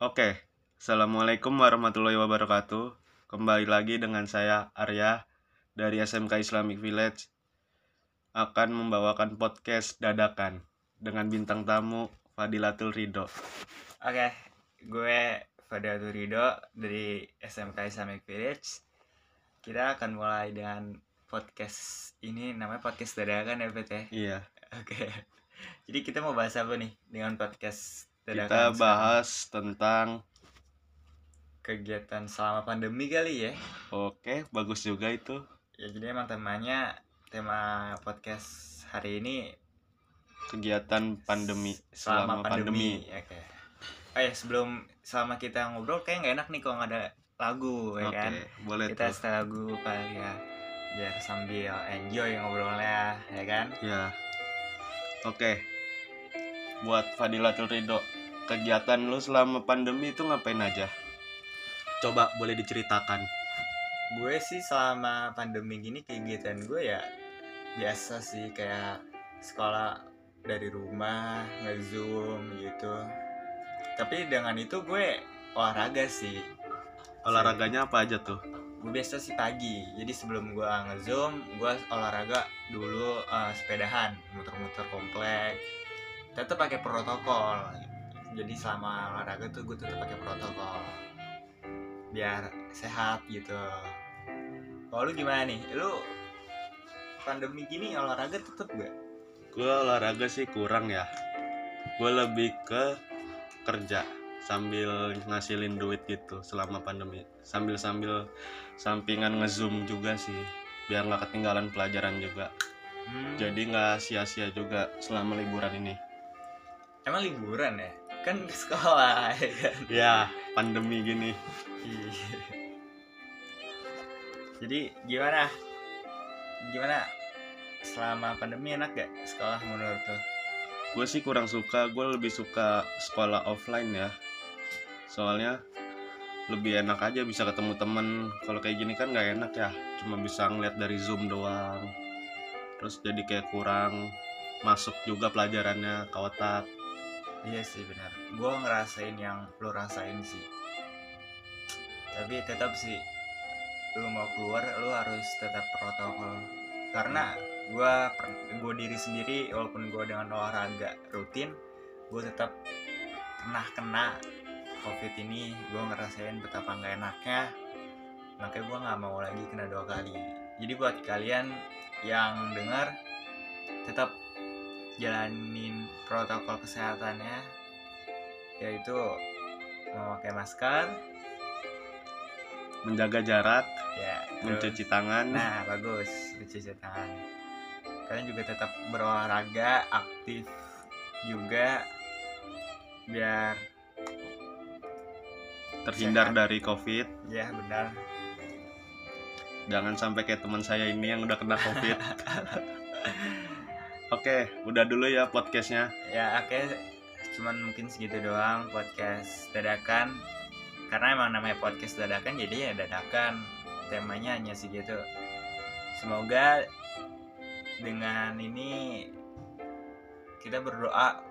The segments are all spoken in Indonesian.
Oke, Assalamualaikum warahmatullahi wabarakatuh. Kembali lagi dengan saya Arya dari SMK Islamic Village akan membawakan podcast dadakan dengan bintang tamu Fadilatul Ridho. Oke, gue Fadilatul Ridho dari SMK Islamic Village. Kita akan mulai dengan podcast ini namanya podcast dadakan ya Bet ya? Iya, Oke. Jadi kita mau bahas apa nih dengan podcast dadakan? kita sekarang? bahas tentang kegiatan selama pandemi kali ya. Oke, bagus juga itu. Ya jadi emang temanya tema podcast hari ini Kegiatan pandemi selama, selama, pandemi. pandemi. Oke. Oh ya sebelum selama kita ngobrol kayak nggak enak nih kalau nggak ada lagu ya Oke, kan. boleh kita tuh. setel lagu kali ya biar sambil enjoy ngobrolnya ya kan Ya. Oke. Buat Fadilatul Ridho, kegiatan lu selama pandemi itu ngapain aja? Coba boleh diceritakan. gue sih selama pandemi gini kegiatan gue ya biasa sih kayak sekolah dari rumah nge-zoom gitu tapi dengan itu gue olahraga sih Olahraganya apa aja tuh? gue biasa sih pagi jadi sebelum gue nge-zoom gue olahraga dulu eh, sepedahan muter-muter komplek tetap pakai protokol jadi selama olahraga tuh gue tetap pakai protokol biar sehat gitu kalau lu gimana nih lu pandemi gini olahraga tetep gak Gue olahraga sih kurang ya. Gue lebih ke kerja sambil ngasilin duit gitu selama pandemi. Sambil sambil sampingan ngezoom juga sih, biar nggak ketinggalan pelajaran juga. Hmm, Jadi nggak sia-sia juga selama liburan ini. emang liburan ya kan ke sekolah ya kan Ya, pandemi gini. Iya. Jadi gimana? Gimana? Selama pandemi enak gak sekolah menurut lo? gue sih kurang suka gue lebih suka sekolah offline ya soalnya lebih enak aja bisa ketemu temen kalau kayak gini kan nggak enak ya cuma bisa ngeliat dari zoom doang terus jadi kayak kurang masuk juga pelajarannya ke otak Iya sih benar. Gue ngerasain yang lo rasain sih. Tapi tetap sih, lo mau keluar lo harus tetap protokol. Karena gue gue diri sendiri walaupun gue dengan olahraga rutin, gue tetap pernah kena covid ini. Gue ngerasain betapa nggak enaknya. Makanya gue nggak mau lagi kena dua kali. Jadi buat kalian yang dengar tetap jalanin protokol kesehatannya yaitu memakai masker menjaga jarak ya terus- mencuci tangan. Nah bagus mencuci tangan. Kalian juga tetap berolahraga aktif juga biar terhindar sehat. dari covid. Ya benar. Jangan sampai kayak teman saya ini yang udah kena covid oke udah dulu ya podcastnya. Ya oke. Cuman mungkin segitu doang podcast dadakan. Karena emang namanya podcast dadakan jadi ya dadakan. Temanya hanya segitu. Semoga dengan ini kita berdoa.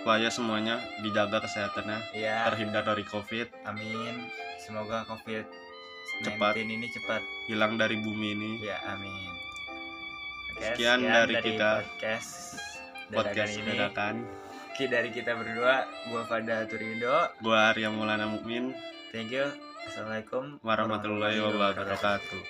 Supaya semuanya dijaga kesehatannya ya terhindar dari covid. Amin. Semoga covid Cepat. 19 ini cepat hilang dari bumi ini. Ya amin Oke, Sekian dari kita. podcast podcast dadakan ini. dadakan. Oke, dari kita berdua gua Fada Turido gua Arya Maulana Mukmin. Thank you. Assalamualaikum warahmatullahi wabarakatuh